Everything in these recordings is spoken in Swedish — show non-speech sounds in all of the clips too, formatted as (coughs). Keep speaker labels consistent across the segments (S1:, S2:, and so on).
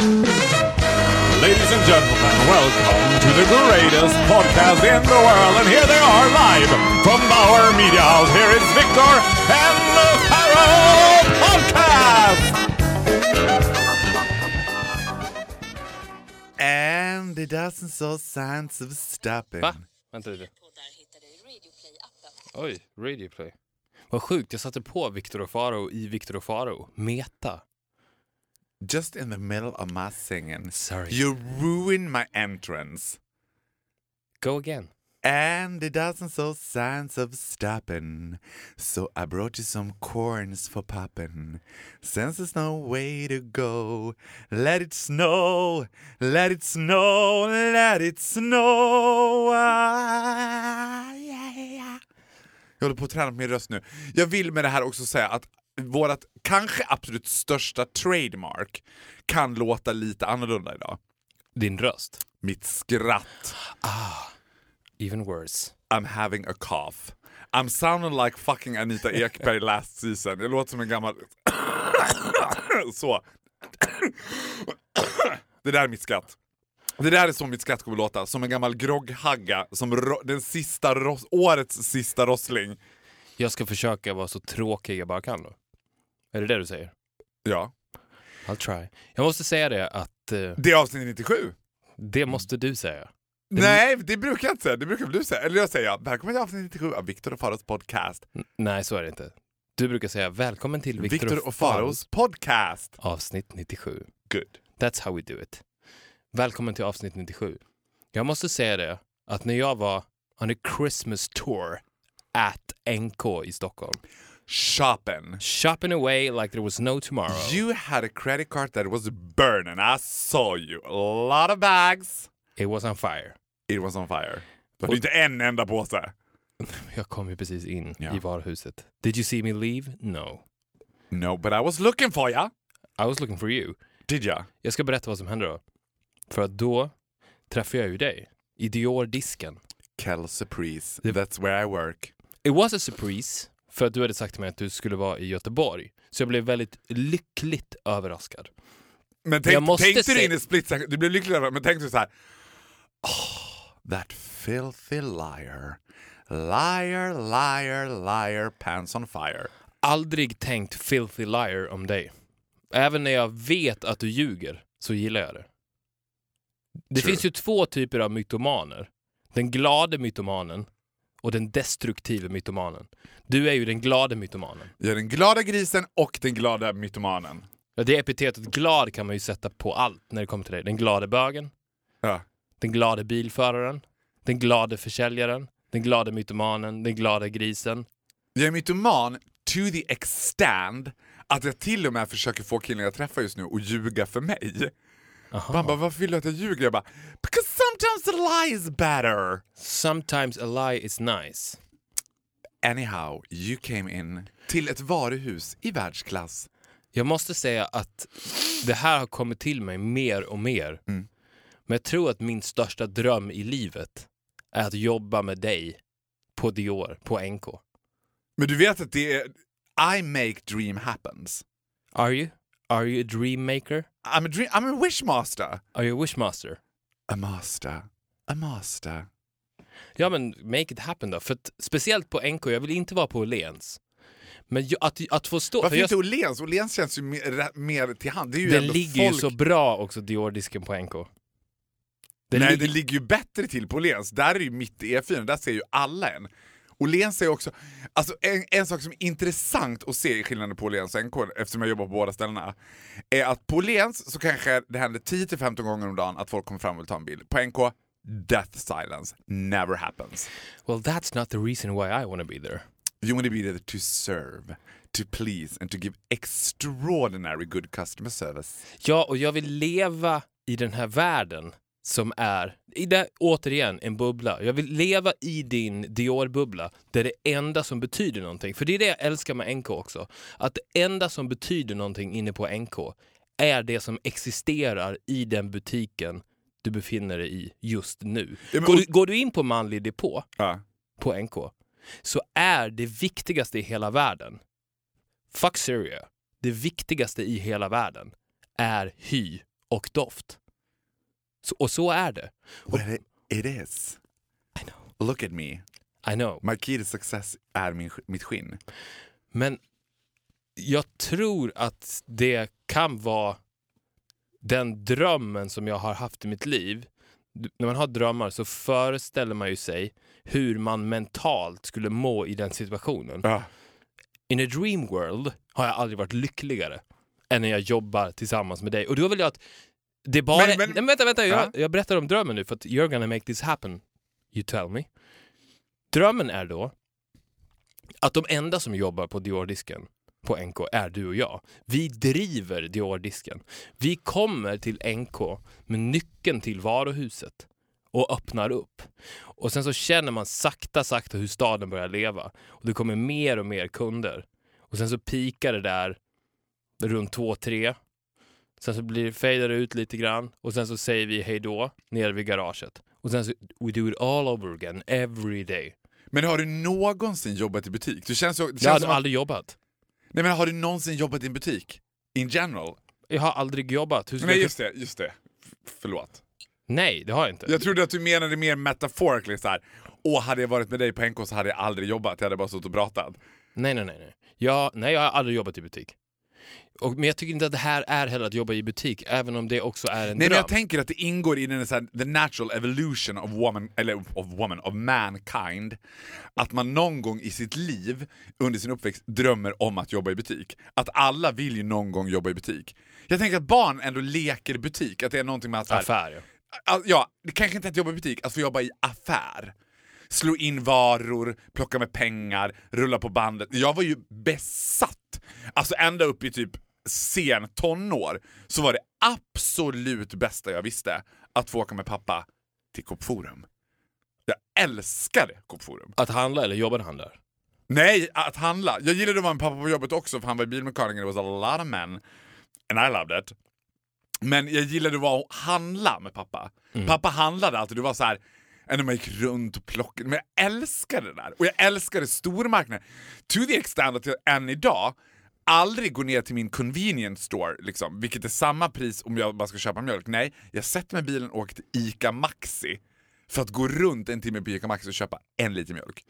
S1: Ladies and gentlemen, welcome to the greatest podcast in the world. And here they are live from Bauer Media House. Here is Victor and the Pharaoh Podcast!
S2: And it doesn't so signs of stopping.
S3: Va? Vänta lite. Oj, Radio Play. Vad sjukt, jag satte på Victor och Faro i Victor och Faro. Meta.
S2: Just in the middle of my singing.
S3: Sorry.
S2: You ruined my entrance.
S3: Go again.
S2: And it doesn't so signs of stopping. So I brought you some corns for popping. Since there's no way to go, let it snow, let it snow, let it snow. Ah, yeah, yeah. Jag håller på att träna på min röst nu. Jag vill med det här också säga att vårt kanske absolut största trademark kan låta lite annorlunda idag.
S3: Din röst.
S2: Mitt skratt.
S3: Even worse.
S2: I'm having a cough. I'm sounding like fucking Anita Ekberg last season. Jag låter som en gammal... (coughs) så. (coughs) Det där är mitt skratt. Det där är så mitt skratt kommer låta. Som en gammal grogghagga. Som den sista årets sista rossling.
S3: Jag ska försöka vara så tråkig jag bara kan då. Är det det du säger?
S2: Ja.
S3: I'll try. Jag måste säga det att eh,
S2: Det är avsnitt 97.
S3: det måste du säga.
S2: Nej, det brukar jag inte säga. Det brukar du säga. Eller jag säger välkommen till avsnitt 97 av Viktor och Faros podcast.
S3: N- nej, så är det inte. Du brukar säga välkommen till Victor,
S2: Viktor och Faros podcast.
S3: avsnitt 97.
S2: Good.
S3: That's how we do it. Välkommen till avsnitt 97. Jag måste säga det, att när jag var on a Christmas tour at NK i Stockholm,
S2: Shopping.
S3: shopping away like there was no tomorrow.
S2: You had a credit card that was burning. I saw you. A lot of bags.
S3: It was on fire.
S2: It was on fire. Du hade inte en enda påse. (laughs)
S3: Jag kom ju precis in
S2: Ja.
S3: i varuhuset. Did you see me leave? No.
S2: No, but I was looking for ya.
S3: I was looking for you.
S2: Did ya?
S3: Jag ska berätta vad som hände då. För att då träffade jag ju dig i Dior-disken.
S2: Kel Surprise. That's where I work.
S3: It was a surprise, för att du hade sagt till mig att du skulle vara i Göteborg. Så jag blev väldigt lyckligt överraskad.
S2: Men
S3: Jag
S2: tänk,
S3: måste
S2: tänkte du in i split du blev lycklig över men tänkte du så här. Oh, that filthy liar. Liar, liar, liar, pants on fire.
S3: Aldrig tänkt filthy liar om dig. Även när jag vet att du ljuger så gillar jag det. Det
S2: True.
S3: finns ju två typer av mytomaner. Den glade mytomanen och den destruktive mytomanen. Du är ju den glade mytomanen.
S2: Jag är den glada grisen och den glada mytomanen.
S3: Ja, det epitetet glad kan man ju sätta på allt när det kommer till dig. Den glade bögen,
S2: Ja.
S3: den glade bilföraren, den glade försäljaren, den glade mytomanen, den glada grisen.
S2: Jag är mytoman to the extent att jag till och med försöker få killen jag träffar just nu att ljuga för mig.
S3: Aha.
S2: Han bara, varför vill du att jag ljuger? Jag bara, because sometimes a lie is better.
S3: Sometimes a lie is nice.
S2: Anyhow, you came in till ett varuhus i världsklass.
S3: Jag måste säga att det här har kommit till mig mer och mer.
S2: Mm.
S3: Men jag tror att min största dröm i livet är att jobba med dig på Dior, på NK.
S2: Men du vet att det är, I make dream happens.
S3: Are you? Are you a dream maker?
S2: I'm a, dream, I'm a wishmaster.
S3: Are you a wishmaster?
S2: A master. A master.
S3: Ja men make it happen då. För att, speciellt på NK, jag vill inte vara på Åhléns. Men ju- att, att få stå...
S2: Varför
S3: för
S2: inte Åhléns? Åhléns känns ju mer, mer till hand. Det är ju
S3: den ligger
S2: folk.
S3: ju så bra också, Dior-disken på NK. Den
S2: Nej,
S3: ligger-
S2: det ligger ju bättre till på Åhléns. Där är ju mitt i E4, där ser ju alla en. Åhléns är också... Alltså en, en sak som är intressant att se i skillnaden på Åhléns och NK, eftersom jag jobbar på båda ställena, är att på Åhléns så kanske det händer 10-15 gånger om dagen att folk kommer fram och vill ta en bild. På NK, death silence. Never happens.
S3: Well that's not the reason why I wanna be there.
S2: You want to be there to serve, to please and to give extraordinary good customer service.
S3: Ja, och jag vill leva i den här världen som är, i det, återigen, en bubbla. Jag vill leva i din Dior-bubbla där det enda som betyder någonting, för det är det jag älskar med NK också, att det enda som betyder någonting inne på NK är det som existerar i den butiken du befinner dig i just nu.
S2: Ja, men-
S3: går, du, går du in på manlig depå
S2: Ja.
S3: på NK så är det viktigaste i hela världen, fuck Syria, det viktigaste i hela världen är hy och doft. Så, och så är det.
S2: Well, it, it is.
S3: I know.
S2: Look at me.
S3: I know.
S2: My key to success är min, mitt skinn.
S3: Men jag tror att det kan vara den drömmen som jag har haft i mitt liv. När man har drömmar så föreställer man ju sig hur man mentalt skulle må i den situationen.
S2: Ja.
S3: In a dream world har jag aldrig varit lyckligare än när jag jobbar tillsammans med dig. Och då vill jag att det bara...
S2: Men- men-
S3: Nej, vänta, vänta. Jag,
S2: Ja.
S3: jag berättar om drömmen nu för att you're gonna make this happen. You tell me. Drömmen är då att de enda som jobbar på Dior-disken på NK är du och jag. Vi driver Dior-disken. Vi kommer till NK med nyckeln till varuhuset och öppnar upp. Och sen så känner man sakta, sakta hur staden börjar leva. Och det kommer mer och mer kunder. Och sen så pikar det där runt två, tre. Sen så blir det det ut lite grann och sen så säger vi hej då nere vid garaget. Och sen så we do it all over again every day.
S2: Men har du någonsin jobbat i butik? Du känns, så- det
S3: Jag
S2: känns
S3: har
S2: att,
S3: aldrig jobbat.
S2: nej, men har du någonsin jobbat i en butik? In general?
S3: Jag har aldrig jobbat.
S2: Nej,
S3: jag...
S2: just det. Just det. F- förlåt.
S3: Nej, det har jag inte.
S2: Jag trodde att du menade mer metaphorically så här. Åh, hade jag varit med dig på NK så hade jag aldrig jobbat. Jag hade bara suttit och pratat.
S3: Nej, nej, nej. nej. Jag, nej, jag har aldrig jobbat i butik. Och, men jag tycker inte att det här är heller att jobba i butik, även om det också är en
S2: Nej, men
S3: dröm.
S2: jag tänker att det ingår i den så här, the natural evolution of woman, eller of woman, of mankind. Att man någon gång i sitt liv, under sin uppväxt, drömmer om att jobba i butik. Att alla vill ju någon gång jobba i butik. Jag tänker att barn ändå leker butik, att det är någonting med att... här-
S3: Affär, ja.
S2: Ja, det kanske inte är att jobba i butik, att få jobba i affär. Slå in varor, plocka med pengar, rulla på bandet. Jag var ju besatt! Alltså ända upp i typ sen tonår så var det absolut bästa jag visste att få åka med pappa till Coop Forum. Jag älskade Coop Forum.
S3: Att handla eller jobbade han där?
S2: Nej, att handla. Jag gillade att vara med pappa på jobbet också för han var bilmekaniker, it was a lot of men. And I loved it. Men jag gillade att vara och handla med pappa. Pappa handlade alltid, det var så här när man gick runt och plockade. Men jag älskade det där. Och jag älskade stormarknader. To the extent att jag än idag aldrig går ner till min convenience store, liksom, vilket är samma pris om jag bara ska köpa mjölk. Nej, jag sätter mig i bilen och åker till ICA Maxi för att gå runt en timme på ICA Maxi och köpa en liter mjölk.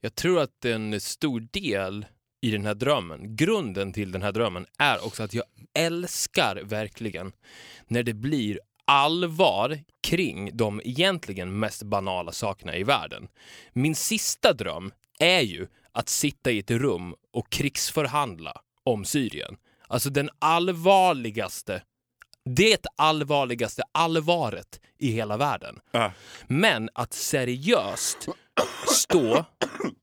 S3: Jag tror att en stor del i den här drömmen, grunden till den här drömmen, är också att jag älskar verkligen när det blir allvar kring de egentligen mest banala sakerna i världen. Min sista dröm är ju att sitta i ett rum och krigsförhandla om Syrien. Alltså den allvarligaste, det allvarligaste allvaret i hela världen.
S2: Ah.
S3: Men att seriöst stå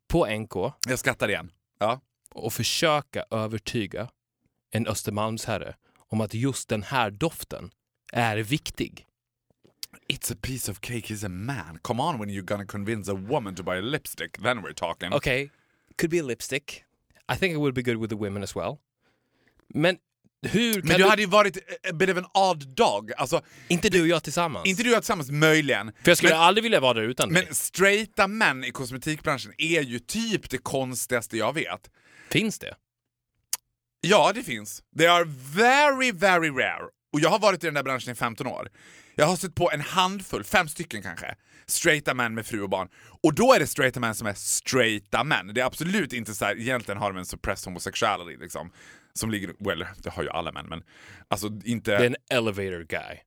S3: på NK
S2: Jag skrattar igen. Ja.
S3: och försöka övertyga en Östermalmsherre om att just den här doften är viktig.
S2: It's a piece of cake, he's a man. Come on when you're gonna convince a woman to buy a lipstick, then we're talking.
S3: Okay, could be a lipstick. I think it would be good with the women as well. Men hur kan
S2: Men
S3: du...
S2: du hade ju varit a bit of an odd dog. Alltså,
S3: Inte du och jag tillsammans.
S2: inte du och jag tillsammans, möjligen.
S3: För jag skulle
S2: men,
S3: aldrig vilja vara där utan dig.
S2: men straighta män i kosmetikbranschen är ju typ det konstigaste jag vet.
S3: Finns det?
S2: Ja, det finns. They are very, very rare. Och jag har varit i den där branschen i 15 år. Jag har sett på en handfull, fem stycken kanske, straighta män med fru och barn. Och då är det straighta män som är straighta män. Det är absolut inte så här, egentligen har de en suppressed homosexuality liksom. Som ligger, well, det har ju alla män men alltså inte...
S3: Det är en elevator guy.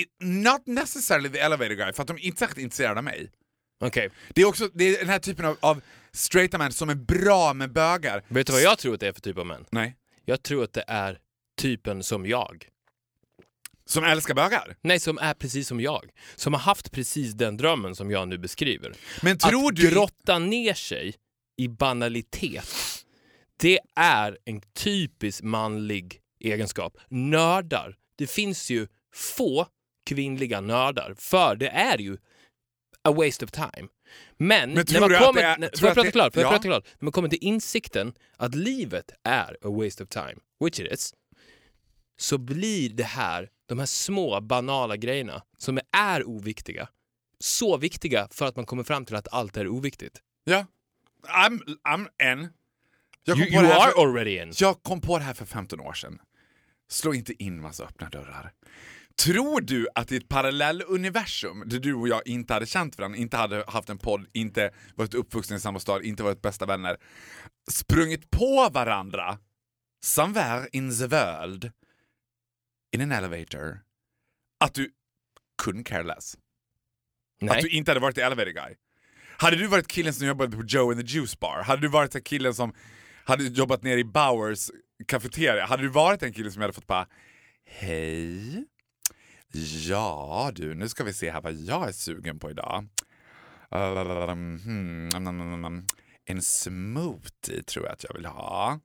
S2: It, not necessarily the elevator guy, för att de är inte särskilt intresserade av mig.
S3: Okej,
S2: Det är också det är den här typen av, av straighta män som är bra med bögar.
S3: vet du vad jag tror att det är för typ av män?
S2: Nej.
S3: Jag tror att det är typen som jag.
S2: Som älskar bögar.
S3: Nej, som är precis som jag. Som har haft precis den drömmen som jag nu beskriver.
S2: Men tror
S3: att
S2: du...
S3: grotta ner sig i banalitet, det är en typisk manlig egenskap. Nördar. Det finns ju få kvinnliga nördar, för det är ju a waste of time. Men,
S2: Men
S3: när man kommer,
S2: det är-
S3: när,
S2: tror
S3: får jag
S2: att
S3: prata
S2: det-
S3: klart? Får jag
S2: ja.
S3: prata klart? När man kommer till insikten att livet är a waste of time, which it is, så blir det här, de här små banala grejerna som är oviktiga, så viktiga för att man kommer fram till att allt är oviktigt.
S2: Ja. I'm, I'm kom,
S3: You, you are
S2: för,
S3: already in.
S2: jag kom på det här för 15 år sedan. slå inte in massa öppna dörrar. Tror du att i ett parallelluniversum där du och jag inte hade känt varandra, inte hade haft en podd, inte varit uppvuxna i samma stad, inte varit bästa vänner, sprungit på varandra somewhere in the world in an elevator, att du couldn't care less?
S3: Nej.
S2: Att du inte hade varit the elevator guy? Hade du varit killen som jobbade på Joe and the Juice Bar? Hade du varit den killen som hade jobbat nere i Bowers kafeteria? Hade du varit en kille som hade fått bara Hej? Ja du, nu ska vi se här vad jag är sugen på idag. Mm, en smoothie tror jag att jag vill ha.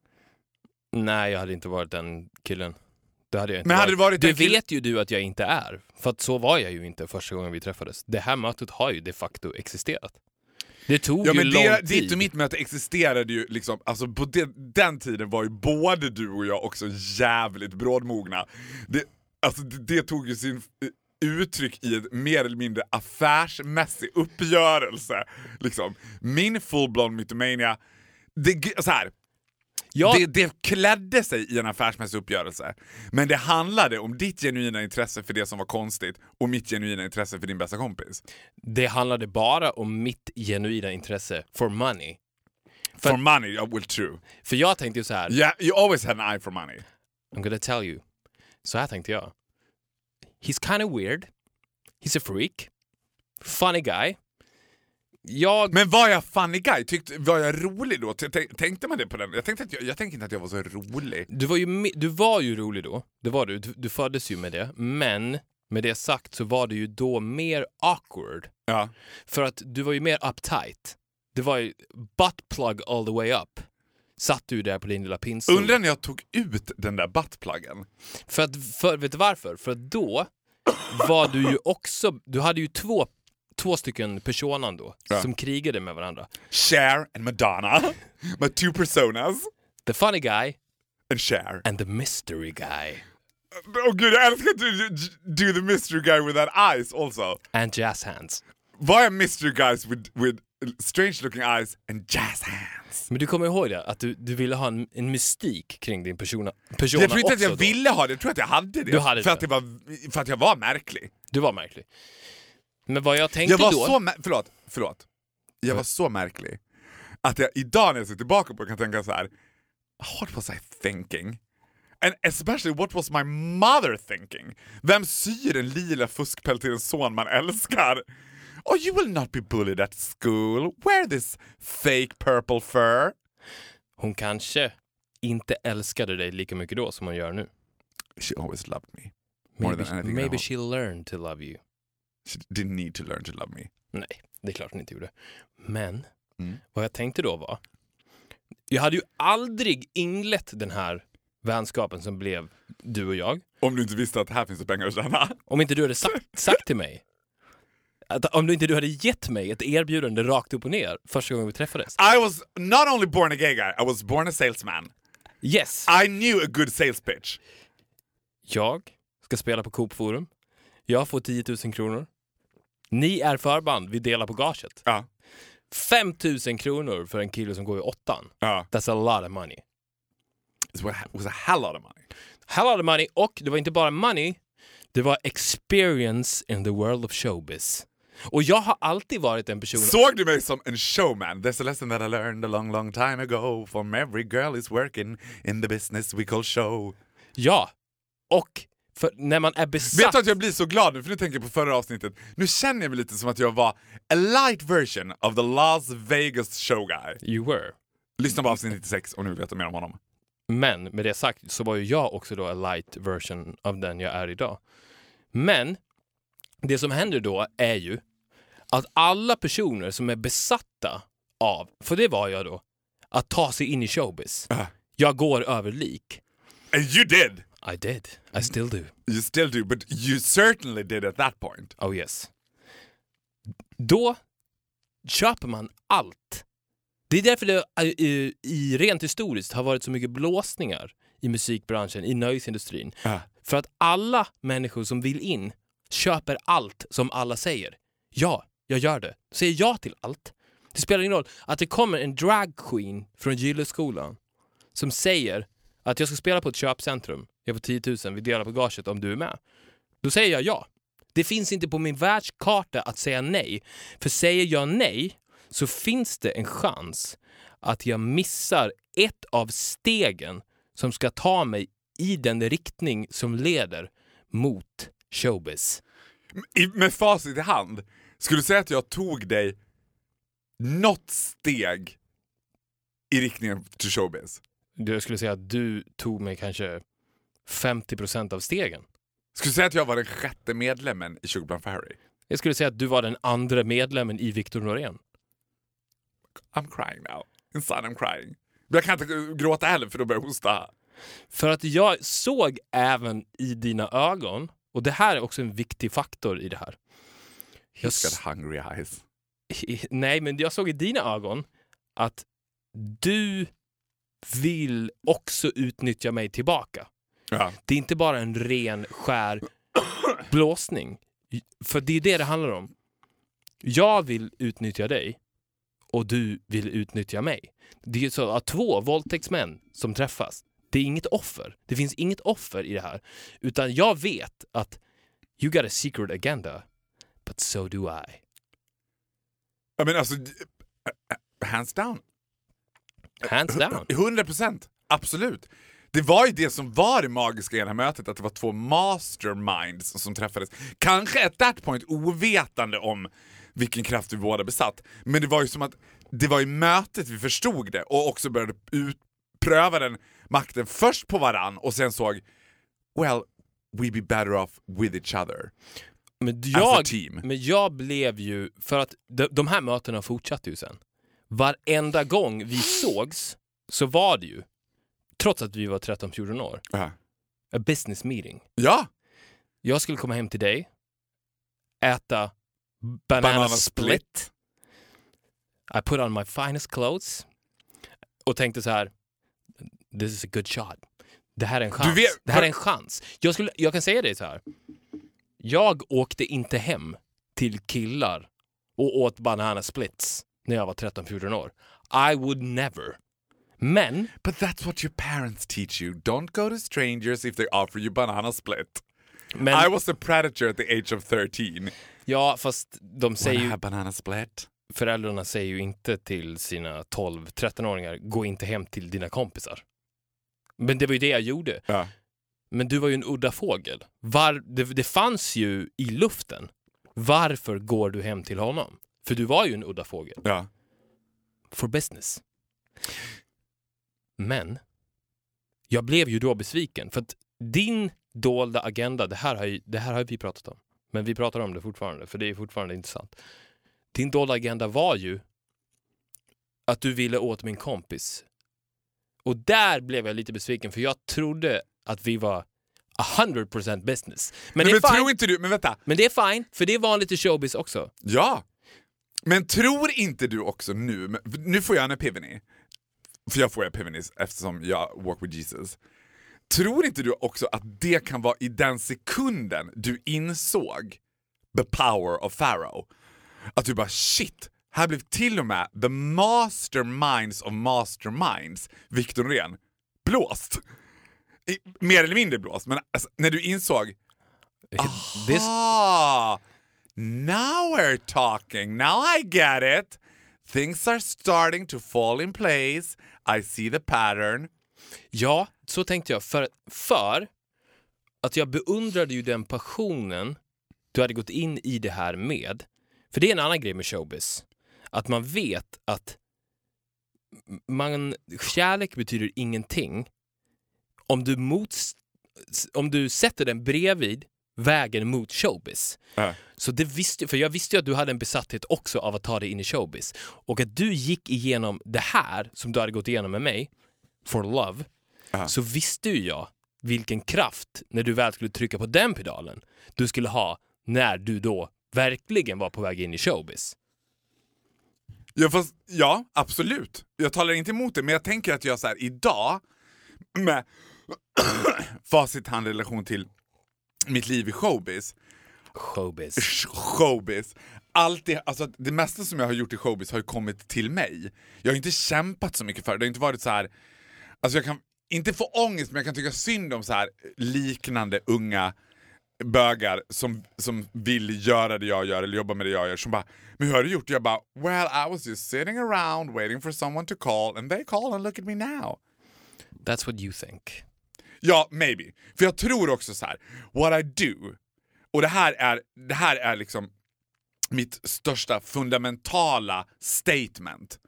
S3: Nej, jag hade inte varit den killen. Det hade jag inte
S2: Men hade
S3: varit.
S2: du varit
S3: det vet ju du att jag inte är. För att så var jag ju inte första gången vi träffades. Det här mötet har ju de facto existerat. Det tog
S2: Ja
S3: ju
S2: men
S3: lång
S2: det,
S3: tid.
S2: ditt och mitt möte existerade ju liksom, alltså på den, den tiden var ju både du och jag också jävligt brådmogna. Det, alltså det, det tog ju sin uttryck i en mer eller mindre affärsmässig uppgörelse. Liksom. Min full-blown mytomania, det, så här,
S3: Ja,
S2: det, det klädde sig i en affärsmässig uppgörelse. Men det handlade om ditt genuina intresse för det som var konstigt och mitt genuina intresse för din bästa kompis.
S3: det handlade bara om mitt genuina intresse for money.
S2: For money, well true.
S3: För jag tänkte ju så här,
S2: Yeah, you always had an eye for money.
S3: I'm gonna tell you. Så här tänkte jag. He's kind of weird. He's a freak. Funny guy. Jag...
S2: Men var jag funny guy? Tyckte, var jag rolig då? Tänkte man det på den? Jag tänkte, att jag, jag tänkte inte att jag var så rolig.
S3: Du var, ju, du var ju rolig då. Det var du. du. Du föddes ju med det. Men med det sagt så var du ju då mer awkward.
S2: Ja.
S3: För att du var ju mer uptight. Det var ju butt plug all the way up. Satt du där på din lilla pinstol.
S2: Undrar när jag tog ut den där buttpluggen.
S3: För att, för, vet du varför? För att då var du ju också, du hade ju två, två stycken personan då,
S2: Ja.
S3: som krigade med varandra.
S2: Cher and Madonna. (laughs) My two personas.
S3: The funny guy
S2: And Cher.
S3: and the mystery guy.
S2: Åh gud, jag älskar att du do the mystery guy with that eyes also.
S3: And jazz hands.
S2: Var jag mystery guys with, with strange looking eyes and jazz hands?
S3: Men du kommer ihåg det? Att du, du ville ha en, en mystik kring din persona, persona
S2: Jag tror inte att jag
S3: då.
S2: ville ha det, jag tror att jag hade det.
S3: Du hade
S2: för,
S3: det.
S2: att det var, för att jag var märklig.
S3: Du var märklig. Men vad jag tänkte
S2: Jag var
S3: då...
S2: så mä- förlåt, förlåt. Jag var så märklig att jag idag när jag ser tillbaka på det kan tänka så här. What was I thinking? And especially what was my mother thinking? Vem syr en lila fuskpäls till en son man älskar? Oh you will not be bullied at school. Wear this fake purple fur.
S3: Hon kanske inte älskade dig lika mycket då som hon gör nu.
S2: She always loved me. More
S3: Maybe,
S2: than anything
S3: maybe she learned to love you.
S2: She didn't need to learn to love me.
S3: Nej, det är klart hon inte gjorde. Men
S2: Mm.
S3: vad jag tänkte då var, jag hade ju aldrig inlett den här vänskapen som blev du och jag,
S2: Om du inte visste att här finns det pengar att tjäna.
S3: om inte du hade sagt, sagt till mig, att om du inte du hade gett mig ett erbjudande rakt upp och ner första gången vi träffades.
S2: I was not only born a gay guy, I was born a salesman.
S3: Yes!
S2: I knew a good sales pitch.
S3: Jag ska spela på Coop Forum. Jag får 10 000 kronor. Ni är förband, vi delar på gaget.
S2: Ja.
S3: 5 000 kronor för en kille som går i åttan.
S2: Ja.
S3: That's a lot of money.
S2: It was a- hell lot of money.
S3: Hell lot of money och det var inte bara money, det var experience in the world of showbiz. Och jag har alltid varit en person...
S2: Såg du mig som en showman? There's a lesson that I learned a long, long time ago from every girl is working in the business we call show.
S3: Ja! Och för när man är besatt...
S2: Vet du att jag blir så glad nu, för nu tänker jag på förra avsnittet. Nu känner jag mig lite som att jag var a light version of the Las Vegas show guy.
S3: You were.
S2: Lyssna på avsnitt 96 om ni vill veta mer om honom.
S3: Men med det sagt så var ju jag också då a light version av den jag är idag. Men det som händer då är ju att alla personer som är besatta av, för det var jag då, att ta sig in i showbiz.
S2: Ah.
S3: Jag går över lik.
S2: And you did!
S3: I did. I still do.
S2: You still do, but you certainly did at that point.
S3: Oh yes. Då köper man allt. Det är därför det eh, i, i rent historiskt har varit så mycket blåsningar i musikbranschen, i nöjesindustrin.
S2: Ah.
S3: För att alla människor som vill in köper allt som alla säger. Ja, jag gör det. Säger ja till allt. Det spelar ingen roll att det kommer en drag queen från Gylleskolan som säger att jag ska spela på ett köpcentrum. Jag får 10 000, vi delar på gaget om du är med. Då säger jag ja. Det finns inte på min världskarta att säga nej. För säger jag nej så finns det en chans att jag missar ett av stegen som ska ta mig i den riktning som leder mot showbiz.
S2: I, med facit i hand, skulle du säga att jag tog dig något steg i riktningen till showbiz?
S3: Jag skulle säga att du tog mig kanske 50 av stegen.
S2: Skulle du säga att jag var den sjätte medlemmen i Sugarplum for Harry?
S3: Jag skulle säga att du var den andra medlemmen i Victor Norén.
S2: I'm crying now. Inside I'm crying. Jag kan inte gråta heller för då börjar jag hosta.
S3: För att jag såg även i dina ögon, och det här är också en viktig faktor i det här. Jag
S2: He's got hungry eyes.
S3: Nej, men jag såg i dina ögon att du vill också utnyttja mig tillbaka.
S2: Ja.
S3: Det är inte bara en ren skär (coughs) blåsning. För det är det det handlar om. Jag vill utnyttja dig och du vill utnyttja mig. Det är så att två våldtäktsmän som träffas, det är inget offer. Det finns inget offer i det här. Utan jag vet att you got a secret agenda, but so do I.
S2: Ja, men alltså, hands down.
S3: Hands down.
S2: 100 procent, absolut. Det var ju det som var det magiska i det här mötet, att det var två masterminds som träffades. Kanske at that point ovetande om vilken kraft vi båda besatt. Men det var ju som att det var i mötet vi förstod det och också började ut, pröva den makten först på varann och sen såg well, we be better off with each other.
S3: Men
S2: As a
S3: jag,
S2: team.
S3: men jag blev ju, för att de, de här mötena fortsatte ju sen. Varenda gång vi sågs så var det ju, trots att vi var 13-14 år,
S2: Ja.
S3: a business meeting.
S2: Ja,
S3: Jag skulle komma hem till dig, äta banana,
S2: Banana
S3: split.
S2: split.
S3: I put on my finest clothes och tänkte så här, this is a good shot. Det här är en chans.
S2: vet-
S3: det här är en chans. Jag, skulle, jag kan säga det så här. Jag åkte inte hem till killar och åt banana splits när jag var 13-14 år. I would never. Men
S2: but that's what your parents teach you. Don't go to strangers if they offer you banana split.
S3: Men,
S2: I was a predator at the age of 13.
S3: ja, fast de säger ju,
S2: banana split?
S3: föräldrarna säger ju inte till sina 12-13-åringar, gå inte hem till dina kompisar. Men det var ju det jag gjorde.
S2: Ja.
S3: Men du var ju en udda fågel. Var, det, det fanns ju i luften. Varför går du hem till honom? För du var ju en udda fågel.
S2: Ja.
S3: For business. Men jag blev ju då besviken. För att din dolda agenda, det här, har ju, det här har vi pratat om. Men vi pratar om det fortfarande, för det är fortfarande intressant. Din dolda agenda var ju att du ville åt min kompis. Och där blev jag lite besviken, för jag trodde att vi var 100% business. Men,
S2: Men,
S3: det är fine.
S2: tror inte du, men vänta.
S3: men det är fine, för det är vanligt i showbiz också.
S2: Ja. Men tror inte du också nu, men- nu får jag en epiphany. För jag får epiphany eftersom jag walk with Jesus. Tror inte du också att det kan vara i den sekunden du insåg the power of Pharaoh? Att du bara shit, här blev till och med the masterminds of masterminds, Victor Norén, blåst. I, mer eller mindre blåst, men alltså, när du insåg
S3: This,
S2: Ah, now we're talking. Now I get it. Things are starting to fall in place. I see the pattern.
S3: Ja, så tänkte jag. För, för att jag beundrade ju den passionen du hade gått in i det här med. För det är en annan grej med showbiz. Att man vet att man, kärlek betyder ingenting om du, mot, om du sätter den bredvid vägen mot showbiz.
S2: Ja.
S3: Så det visste, för jag visste ju att du hade en besatthet också av att ta dig in i showbiz. Och att du gick igenom det här som du hade gått igenom med mig, for love,
S2: Ja.
S3: så visste ju jag vilken kraft, när du väl skulle trycka på den pedalen, du skulle ha när du då verkligen var på väg in i showbiz.
S2: Ja, fast, ja, absolut. Jag talar inte emot det, men jag tänker att jag så här idag, med (coughs) facit hand relation till mitt liv i showbiz,
S3: Showbiz.
S2: sh- showbiz. Allt det, alltså, det mesta som jag har gjort i showbiz har ju kommit till mig. Jag har inte kämpat så mycket för det. Det har inte varit så här... Alltså jag kan, inte få ångest, men jag kan tycka synd om så här liknande unga bögar som, som vill göra det jag gör eller jobba med det jag gör. Som bara, men hur har du gjort? Jag bara, well I was just sitting around waiting for someone to call and they call and look at me now.
S3: That's what you think.
S2: Ja, maybe. För jag tror också så här, what I do, och det här är, det här är liksom mitt största fundamentala statement.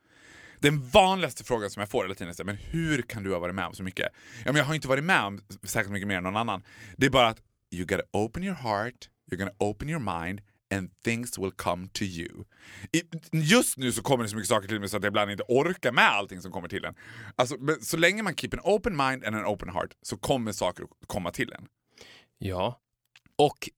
S2: Den vanligaste frågan som jag får hela tiden är men hur kan du ha varit med om så mycket? Ja, men jag har inte varit med om särskilt mycket mer än någon annan. Det är bara att you gotta open your heart, you're gonna open your mind and things will come to you. I, just nu så kommer det så mycket saker till mig så att jag ibland inte orkar med allting som kommer till en. Alltså, men så länge man keep an open mind and an open heart så kommer saker att komma till en.
S3: Ja. Och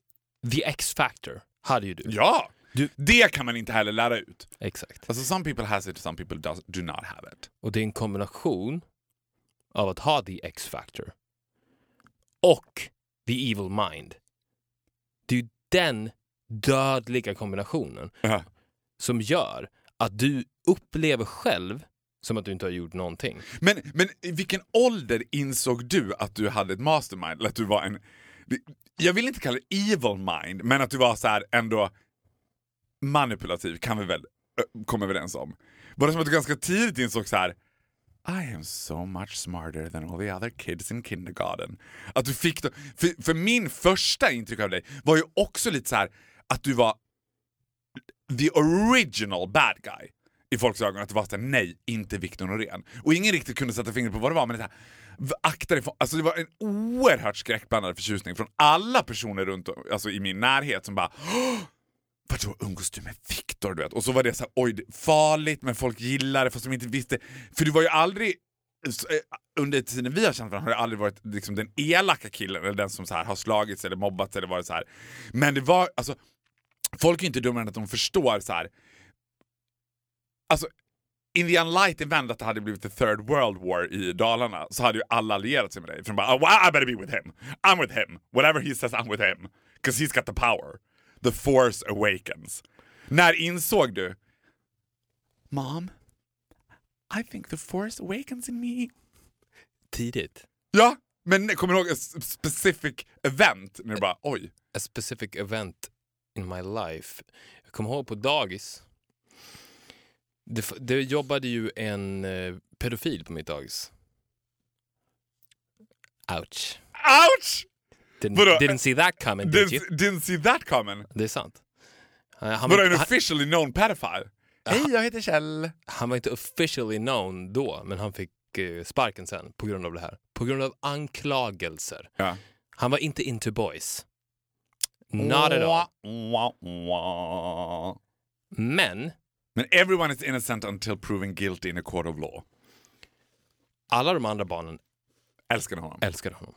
S3: the X-factor hade ju du.
S2: Ja!
S3: Du-
S2: Det kan man inte heller lära ut.
S3: Exakt.
S2: Alltså some people has it, some people does, do not have it.
S3: Och det är en kombination av att ha the X-factor och the evil mind. Det är ju den dödliga kombinationen
S2: Ja.
S3: som gör att du upplever själv som att du inte har gjort någonting.
S2: Men, men i vilken ålder insåg du att du hade ett mastermind? Eller att du var en... Jag vill inte kalla det evil mind, men att du var så här ändå manipulativ kan vi väl komma överens om. Var det som att du ganska tidigt insåg så här I am so much smarter than all the other kids in kindergarten. Att du fick då, för, för min första intryck av dig var ju också lite så här att du var the original bad guy i folks ögon. Att det var såhär, nej, inte Victor Norén. Och ingen riktigt kunde sätta fingret på vad det var, men det, här, akta dig för, alltså det var en oerhört skräckblandad förtjusning från alla personer runt alltså i min närhet som bara Vadå umgås du med Viktor? Du vet? Och så var det så här, oj, det farligt men folk gillar det fast de inte visste. För du var ju aldrig, eh, under tiden vi har känt varandra har det aldrig varit liksom, den elaka killen eller den som så här, har slagits eller mobbats eller varit så här. Men det var, alltså, folk är inte dummare än att de förstår så här. Alltså, in the unlight event att det hade blivit the third world war i Dalarna så hade ju alla allierat sig med dig. För de bara oh, I better be with him. I'm with him. Whatever he says I'm with him. Because he's got the power. The force awakens. När insåg du? Mom, I think the force awakens in me.
S3: Tidigt.
S2: Ja, men kommer du ihåg ett specific event? När du bara oj.
S3: A specific event in my life. Jag kommer ihåg på dagis. Det, det jobbade ju en eh, pedofil på mitt dagis. Ouch.
S2: Ouch!
S3: Didn't,
S2: Vadå?
S3: didn't see that coming, did you?
S2: Didn't, see that coming.
S3: Det är sant. Han,
S2: Vadå
S3: var,
S2: en officially known pedophile? Hej, jag heter Kjell.
S3: han var inte officially known då, men han fick eh, sparken sen på grund av det här. På grund av anklagelser.
S2: Ja.
S3: Han var inte into boys. Not at all.
S2: Wah, wah.
S3: Men
S2: Men everyone is innocent until proven guilty in a court of law.
S3: alla de andra barnen
S2: Älskade honom.
S3: älskade honom.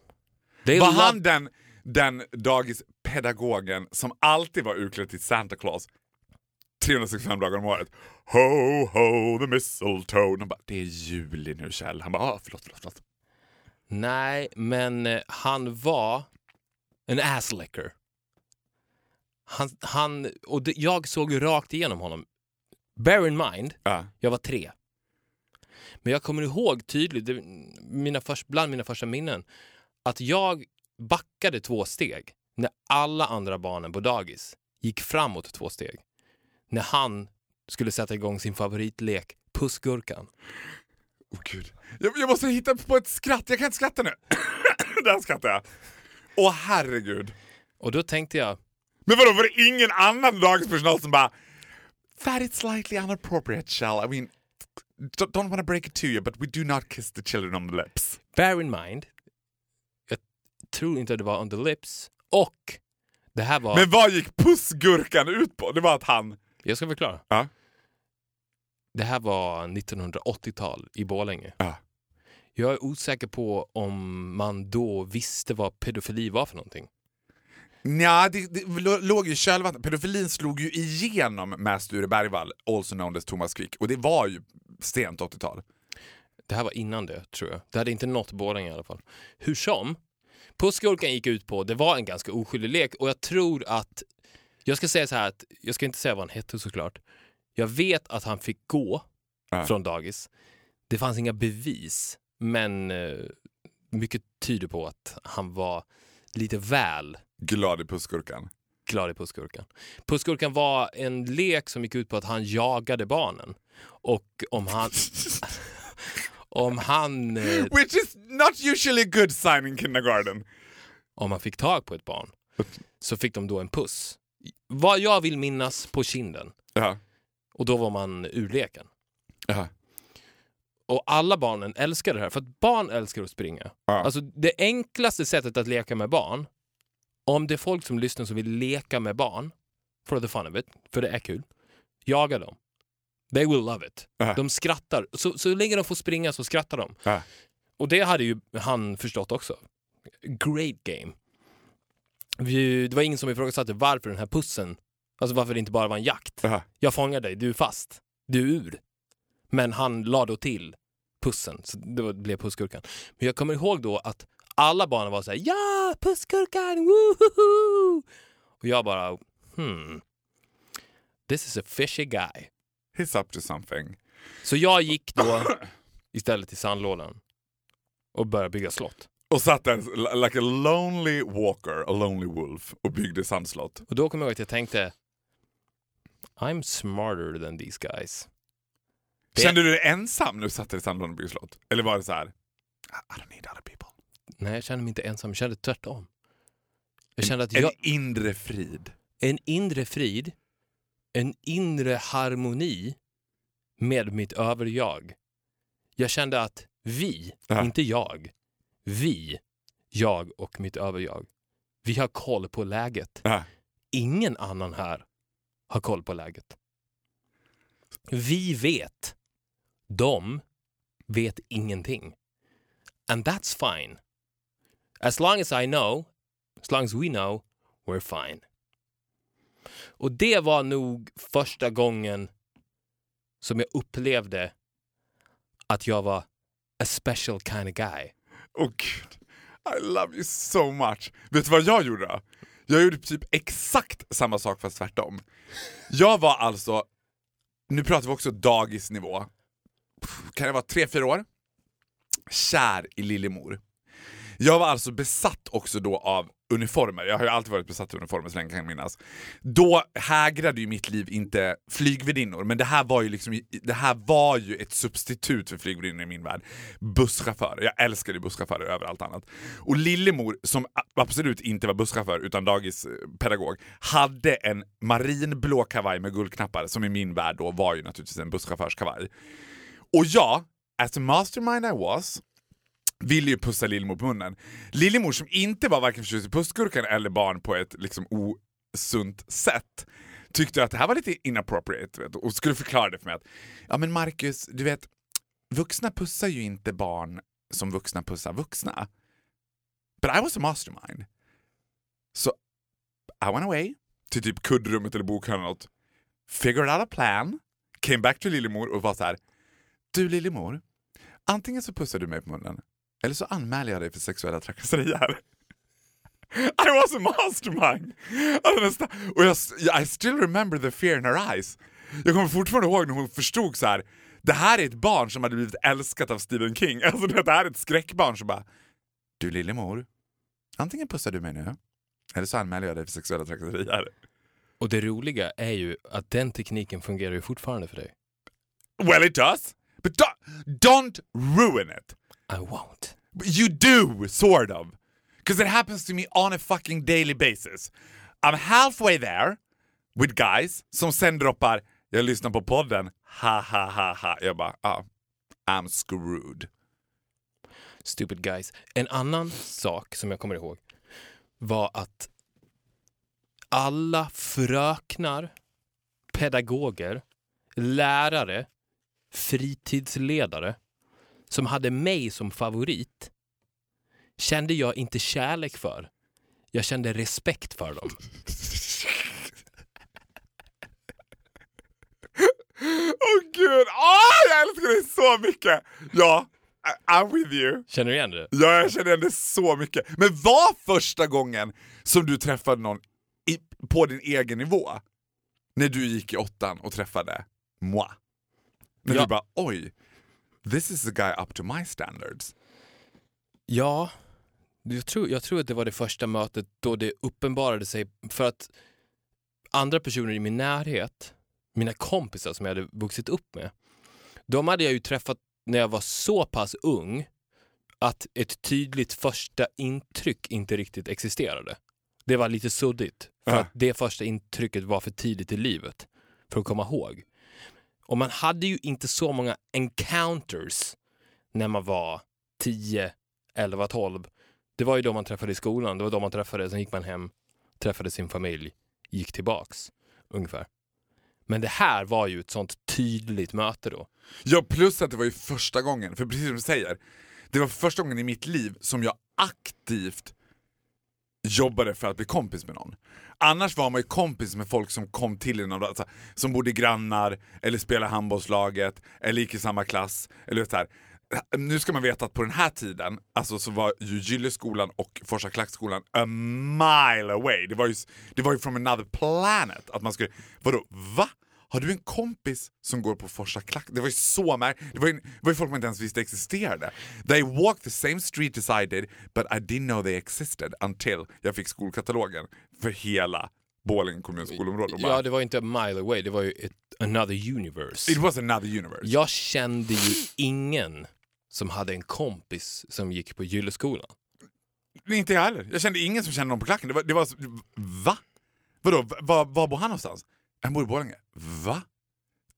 S3: They
S2: Var han den, den dagispedagogen som alltid var utklädd till Santa Claus 365 dagar om året? Ho, ho, the mistletoe. Han bara, det är juli nu Kjell. Han bara, ah, förlåt, förlåt, förlåt.
S3: Nej, men eh, han var en asslicker. Han, han, och det, jag såg rakt igenom honom. Bear in mind,
S2: Ja.
S3: jag var tre. Men jag kommer ihåg tydligt, det, mina först, bland mina första minnen, att jag backade två steg när alla andra barnen på dagis gick framåt två steg. När han skulle sätta igång sin favoritlek, Pussgurkan.
S2: Åh gud. Jag, jag måste hitta på ett skratt, jag kan inte skratta nu. (coughs) Där skrattar jag. Åh herregud.
S3: Och då tänkte jag,
S2: Men vadå, var det ingen annan dagispersonal som bara That is slightly inappropriate Kjell. I mean, don't, want to break it to you but we do not kiss the children on the lips.
S3: bear in mind, jag tror inte det var on the lips, och det här var...
S2: Men vad gick pussgurkan ut på? Det var att han...
S3: Jag ska förklara.
S2: Ja.
S3: Det här var 1980-tal i Borlänge.
S2: Ja.
S3: Jag är osäker på om man då visste vad pedofili var för någonting.
S2: Nja, det, det lå- låg ju i kölvattnet. Pedofilin slog ju igenom med Sture Bergvall, also known as Thomas Quick. Och det var ju sent 80-tal.
S3: Det här var innan det, tror jag. Det hade inte nått Borlänge i alla fall. Hur som, Pussgurkan gick ut på, det var en ganska oskyldig lek och jag tror att, jag ska säga så här att, jag ska inte säga vad han hette såklart. Jag vet att han fick gå
S2: Ja.
S3: från dagis. Det fanns inga bevis, men eh, mycket tyder på att han var lite väl
S2: Glad i pussgurkan.
S3: glad i Pussgurkan. Pussgurkan var en lek som gick ut på att han jagade barnen. Och om han... (laughs) om han... eh,
S2: Which is not usually a good sign in kindergarten.
S3: Om man fick tag på ett barn så fick de då en puss. Vad jag vill minnas på kinden.
S2: Ja.
S3: Och då var man ur leken.
S2: Ja.
S3: Och alla barnen älskar det här, för att barn älskar att springa.
S2: Ja.
S3: Alltså det enklaste sättet att leka med barn, om det är folk som lyssnar som vill leka med barn, for the fun of it, för det är kul, jaga dem. They will love it.
S2: Ja.
S3: De skrattar. Så, så länge de får springa så skrattar de.
S2: Ja.
S3: Och det hade ju han förstått också. Great game. Vi, det var ingen som ifrågasatte varför den här pussen, alltså varför det inte bara var en jakt.
S2: Ja.
S3: Jag fångar dig, du är fast, du är ur. Men han la då till pussen, så det blev pussgurkan. Men jag kommer ihåg då att alla barnen var så här: ja, pussgurkan, woohoo! Och jag bara, hmm, this is a fishy guy.
S2: He's up to something.
S3: Så jag gick då istället till sandlådan och började bygga slott.
S2: Och satt där like a lonely walker, a lonely wolf och byggde sandslott.
S3: Och då kommer jag ihåg att jag tänkte, I'm smarter than these guys. Det-
S2: Kände du dig ensam när du satt i sandlådan och byggde slott? Eller var det så här? I don't need other people.
S3: Nej, jag kände mig inte ensam, jag kände tvärtom. Jag kände att
S2: En
S3: jag,
S2: inre frid.
S3: en inre frid, en inre harmoni med mitt överjag. Jag kände att vi,
S2: Ja.
S3: inte jag, vi, jag och mitt överjag, vi har koll på läget.
S2: Ja.
S3: Ingen annan här har koll på läget. Vi vet. De vet ingenting. And that's fine. As long as I know, as long as we know, we're fine. Och det var nog första gången som jag upplevde att jag var a special kind of guy.
S2: Åh gud, I love you so much. Vet du vad jag gjorde då? Jag gjorde typ exakt samma sak fast tvärtom. Jag var alltså, nu pratar vi också dagisnivå, kan jag vara tre fyra år? Kär i Lillemor. Jag var alltså besatt också då av uniformer. Jag har ju alltid varit besatt av uniformer så länge jag kan minnas. Då hägrade ju mitt liv inte flygvärdinnor, men det här var ju liksom, det här var ju ett substitut för flygvärdinnor i min värld. Busschaufförer. Jag älskade busschaufförer över allt annat. Och Lillemor, som absolut inte var busschaufför utan dagispedagog, hade en marinblå kavaj med guldknappar som i min värld då var ju naturligtvis en busschaufförskavaj. Och jag, as a mastermind I was, ville ju pussa Lillemor på munnen. Lillemor som inte var varken förtjust i pussgurkan eller barn på ett liksom osunt sätt tyckte att det här var lite inappropriate vet, och skulle förklara det för mig att ja men Marcus, du vet vuxna pussar ju inte barn som vuxna pussar vuxna. But I was a mastermind. So I went away till typ kuddrummet eller bokhörnan eller något, figured out a plan, came back to Lillemor och var så här. Du Lillemor, antingen så pussar du mig på munnen eller så anmäler jag dig för sexuella trakasserier. (laughs) I was a mastermind! Alltså och jag, I still remember the fear in her eyes. Jag kommer fortfarande ihåg när hon förstod så här. det här är ett barn som hade blivit älskat av Stephen King. (laughs) Alltså det här är ett skräckbarn som bara, du Lillemor, antingen pussar du mig nu, eller så anmäler jag dig för sexuella trakasserier.
S3: Och det roliga är ju att den tekniken fungerar ju fortfarande för dig.
S2: Well it does, but don't, don't ruin it.
S3: I won't.
S2: You do, sort of. Because it happens to me on a fucking daily basis. I'm halfway there with guys som sen droppar “jag lyssnar på podden, ha ha ha ha”. Jag bara ah, I'm screwed.
S3: Stupid guys. En annan sak som jag kommer ihåg var att alla fröknar, pedagoger, lärare, fritidsledare som hade mig som favorit kände jag inte kärlek för. Jag kände respekt för dem.
S2: Åh gud, ah, jag älskar dig så mycket! Ja, I- I'm with you.
S3: Känner du igen det?
S2: Ja, jag känner igen det så mycket. Men var första gången som du träffade någon i, på din egen nivå? När du gick i åttan och träffade moi? När
S3: Ja.
S2: du bara oj, this is a guy up to my standards.
S3: Ja, jag tror, jag tror att det var det första mötet då det uppenbarade sig för att andra personer i min närhet, mina kompisar som jag hade vuxit upp med, de hade jag ju träffat när jag var så pass ung att ett tydligt första intryck inte riktigt existerade. Det var lite suddigt, för
S2: Ja.
S3: att det första intrycket var för tidigt i livet för att komma ihåg. Och man hade ju inte så många encounters när man var 10, 11, 12. Det var ju då man träffade i skolan, det var då man träffade, sen gick man hem, träffade sin familj, gick tillbaks ungefär. Men det här var ju ett sånt tydligt möte då.
S2: Ja, plus att det var ju första gången, för precis som du säger, det var första gången i mitt liv som jag aktivt jobbade för att bli kompis med någon. Annars var man ju kompis med folk som kom till en, alltså, som bodde grannar, eller spelade handbollslaget, eller gick i samma klass. Eller så här. Nu ska man veta att på den här tiden alltså, så var ju Gylleskolan och Forsa Klackskolan a mile away. Det var, ju, det var ju from another planet. Att man skulle, vadå, va? Har du en kompis som går på Forsa Klack? Det var ju så märkligt. Det var ju, det var ju folk man inte ens visste existerade. They walked the same street as I did, but I didn't know they existed until jag fick skolkatalogen för hela Borlänge kommuns skolområde. Bara,
S3: Ja, det var inte a mile away, det var ju ett, another universe.
S2: It was another universe.
S3: Jag kände ju ingen som hade en kompis som gick på Gylleskolan.
S2: Inte jag heller. Jag kände ingen som kände någon på klacken. Det var, det var va? Vadå, Va- var, var bor han någonstans? Han bor i Borlänge. Va?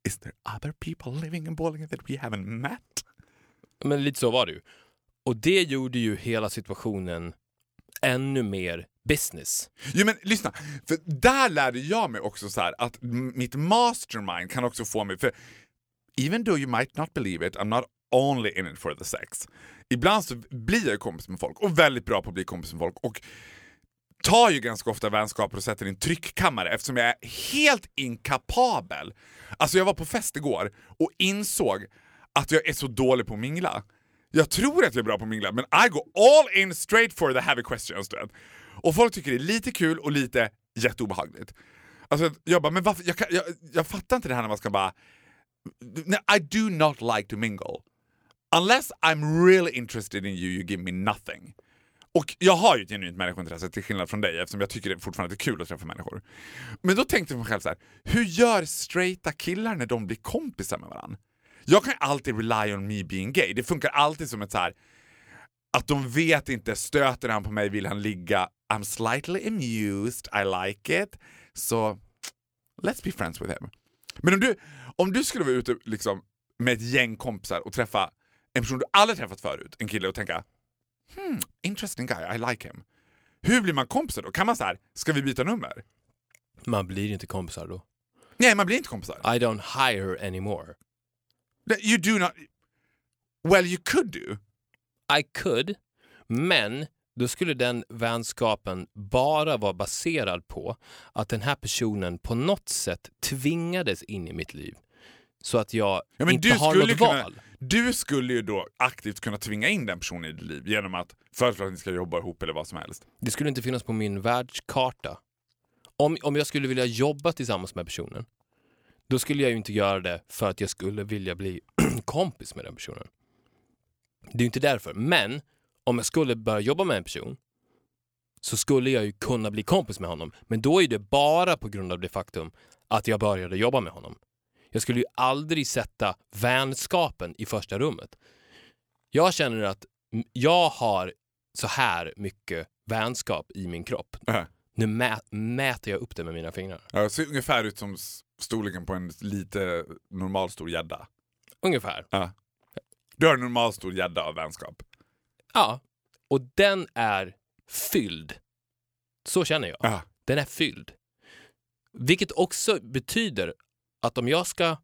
S2: Is there other people living in Borlänge that we haven't met?
S3: Men lite så var det ju. Och det gjorde ju hela situationen ännu mer business.
S2: Jo men lyssna, för där lärde jag mig också så här att mitt mastermind kan också få mig, för even though you might not believe it, I'm not only in it for the sex. Ibland så blir jag kompis med folk och väldigt bra på att bli kompis med folk och tar ju ganska ofta vänskaper och sätter i en tryckkammare eftersom jag är helt inkapabel. Alltså jag var på fest igår och insåg att jag är så dålig på att mingla. Jag tror att jag är bra på att mingla men I go all in straight for the heavy questions. du vet. Och folk tycker det är lite kul och lite jätteobehagligt. Alltså jag bara, men varför? Jag, kan, jag, jag fattar inte det här när man ska bara... I do not like to mingle. Unless I'm really interested in you, you give me nothing. Och jag har ju ett genuint människointresse till skillnad från dig eftersom jag tycker det fortfarande är kul att träffa människor. Men då tänkte jag för mig själv så här, hur gör straighta killar när de blir kompisar med varandra? Jag kan ju alltid rely on me being gay. Det funkar alltid som ett så här att de vet inte, stöter han på mig vill han ligga. I'm slightly amused, I like it. Så let's be friends with him. Men om du, om du skulle vara ute liksom, med ett gäng kompisar och träffa en person du aldrig träffat förut, en kille och tänka hmm, interesting guy, I like him. Hur blir man kompisar då? Kan man så här, ska vi byta nummer?
S3: Man blir inte kompisar då.
S2: Nej, man blir inte kompisar.
S3: I don't hire anymore.
S2: You do not... Well, you could do.
S3: I could, men då skulle den vänskapen bara vara baserad på att den här personen på något sätt tvingades in i mitt liv. Så att jag
S2: Ja, men
S3: inte
S2: du
S3: har något
S2: kunna-
S3: val.
S2: Du skulle ju då aktivt kunna tvinga in den personen i ditt liv genom att föreslå att ni ska jobba ihop eller vad som helst.
S3: Det skulle inte finnas på min världskarta. Om, om jag skulle vilja jobba tillsammans med personen, då skulle jag ju inte göra det för att jag skulle vilja bli (clears throat) kompis med den personen. Det är ju inte därför. Men om jag skulle börja jobba med en person så skulle jag ju kunna bli kompis med honom. Men då är det bara på grund av det faktum att jag började jobba med honom. Jag skulle ju aldrig sätta vänskapen i första rummet. Jag känner att jag har så här mycket vänskap i min kropp.
S2: Äh.
S3: Nu mä mäter jag upp det med mina fingrar.
S2: Ja, det ser ungefär ut som storleken på en lite normalstor gädda.
S3: Ungefär.
S2: Ja. Du har en normalstor gädda av vänskap.
S3: Ja. Och den är fylld. Så känner jag.
S2: Ja.
S3: Den är fylld. Vilket också betyder att om jag ska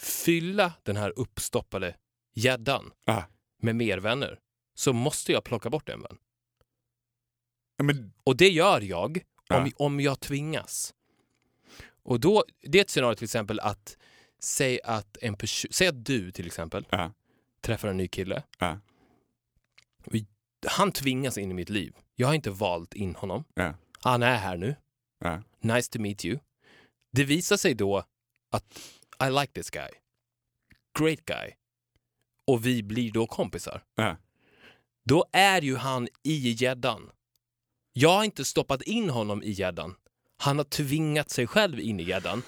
S3: fylla den här uppstoppade gäddan
S2: Ja.
S3: med mer vänner så måste jag plocka bort en vän.
S2: Men,
S3: Och det gör jag om,
S2: Ja.
S3: om jag tvingas. Och då, det är ett scenario till exempel att säg att en säg att du till exempel
S2: ja,
S3: träffar en ny kille.
S2: ja,
S3: Han tvingas in i mitt liv. Jag har inte valt in honom.
S2: ja,
S3: Han är här nu.
S2: ja.
S3: Nice to meet you. Det visar sig då att I like this guy. Great guy. Och vi blir då kompisar.
S2: ja.
S3: då är ju han i gäddan. Jag har inte stoppat in honom i gäddan. Han har tvingat sig själv in i gäddan.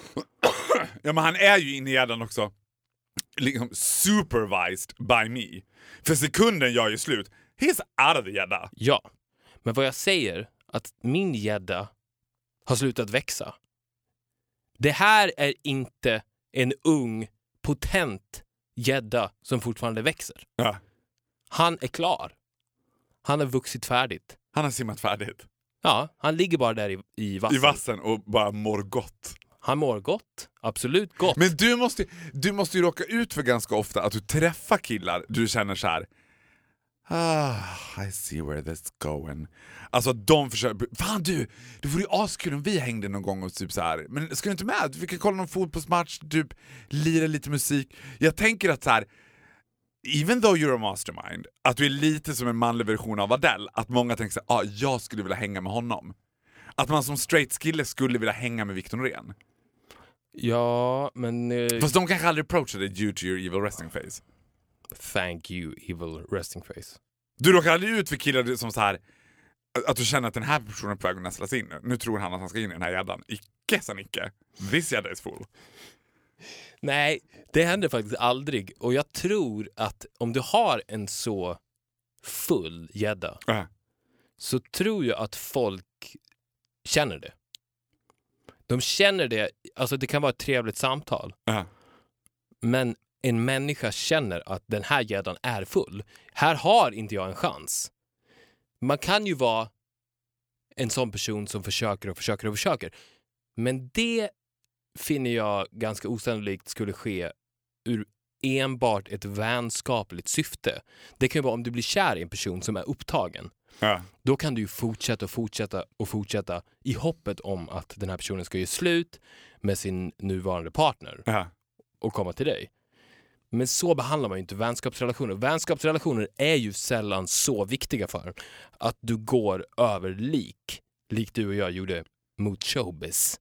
S2: Ja men han är ju inne i gäddan också. Liksom supervised by me. För sekunden jag gör slut, he's out of the gädda.
S3: Ja, men vad jag säger att min gädda har slutat växa. Det här är inte en ung, potent gädda som fortfarande växer.
S2: Ja.
S3: Han är klar. Han har vuxit färdigt.
S2: Han har simmat färdigt.
S3: Ja, han ligger bara där i, i vassen.
S2: I vassen och bara mår gott.
S3: Han mår gott. Absolut gott.
S2: Men du måste, du måste ju råka ut för ganska ofta att du träffar killar du känner så här. Ah, I see where this going. Alltså de försöker, fan du, det vore ju askul om vi hängde någon gång och typ så här. men ska du inte med? Vi kan kolla någon fotbollsmatch, typ lira lite musik. Jag tänker att så här. Even though you're a mastermind, att du är lite som en manlig version av Adele, att många tänker såhär, ah, jag skulle vilja hänga med honom. Att man som straight kille skulle vilja hänga med Victor Norén.
S3: Ja, men... eh,
S2: Fast de kanske aldrig approachade due to your evil resting face.
S3: Thank you, evil resting face.
S2: Du råkar aldrig ut för killar som så här att du känner att den här personen är på väg att nästlas in. Nu tror han att han ska in i den här gäddan. Icke sa Nicke. This gädda is full.
S3: Nej, det händer faktiskt aldrig. Och jag tror att om du har en så full gädda
S2: Äh.
S3: så tror jag att folk känner det. De känner det, alltså det kan vara ett trevligt samtal,
S2: Äh.
S3: men en människa känner att den här gäddan är full. Här har inte jag en chans. Man kan ju vara en sån person som försöker och försöker och försöker. Men det finner jag ganska osannolikt skulle ske ur enbart ett vänskapligt syfte. Det kan ju vara om du blir kär i en person som är upptagen.
S2: Ja.
S3: Då kan du ju fortsätta och fortsätta och fortsätta i hoppet om att den här personen ska göra slut med sin nuvarande partner
S2: Ja.
S3: och komma till dig. Men så behandlar man ju inte vänskapsrelationer. Vänskapsrelationer är ju sällan så viktiga för att du går över lik, likt du och jag gjorde mot showbiz.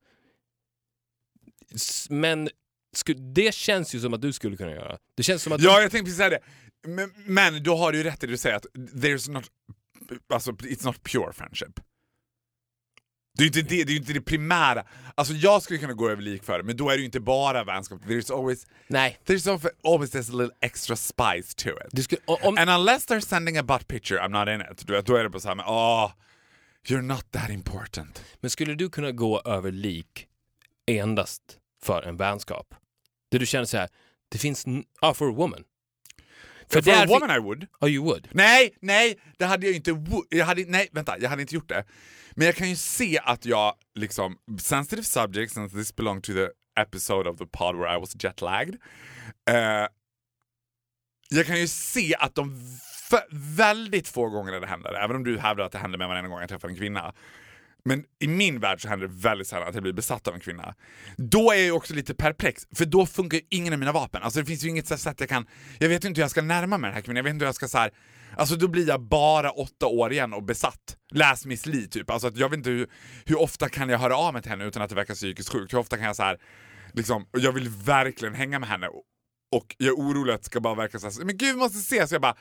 S3: Men det känns ju som att du skulle kunna göra. Det känns som att
S2: ja, jag tänkte precis säga det. Men, men du har ju rätt i det du säger att there's not, alltså, it's not pure friendship. Det är ju inte det, det, är inte det primära. Alltså jag skulle kunna gå över lik för det, men då är det ju inte bara vänskap. There's always,
S3: Nej.
S2: there's always, this little extra spice to it.
S3: Skulle, om,
S2: And unless they're sending a butt picture, I'm not in it. Du vet, då är det bara såhär, men åh, you're not that important.
S3: men skulle du kunna gå över lik endast för en vänskap? Där du känner så här, det finns... Ja, for a woman.
S2: For,
S3: där
S2: a woman I would.
S3: Oh, you would?
S2: Nej, nej, det hade jag inte. Jag hade, nej, vänta, jag hade inte gjort det. Men jag kan ju se att jag, liksom, sensitive subject, since this belonged to the episode of the pod where I was jetlagged. Eh, jag kan ju se att de väldigt få gånger det händer, även om du hävdar att det händer med varenda gång jag träffar en kvinna. Men i min värld så händer det väldigt sällan att jag blir besatt av en kvinna. Då är jag också lite perplex, för då funkar ju ingen av mina vapen. Alltså det finns ju inget sätt jag kan... Jag vet ju inte hur jag ska närma mig den här kvinnan, jag vet inte hur jag ska så här... Alltså då blir jag bara åtta år igen och besatt. Läs Miss Li typ. Alltså att jag vet inte hur, hur ofta kan jag höra av mig till henne utan att det verkar psykiskt sjukt. Hur ofta kan jag så här... Liksom, och jag vill verkligen hänga med henne. Och, och jag är orolig att det ska bara verka så här, men gud vi måste ses. Så jag bara,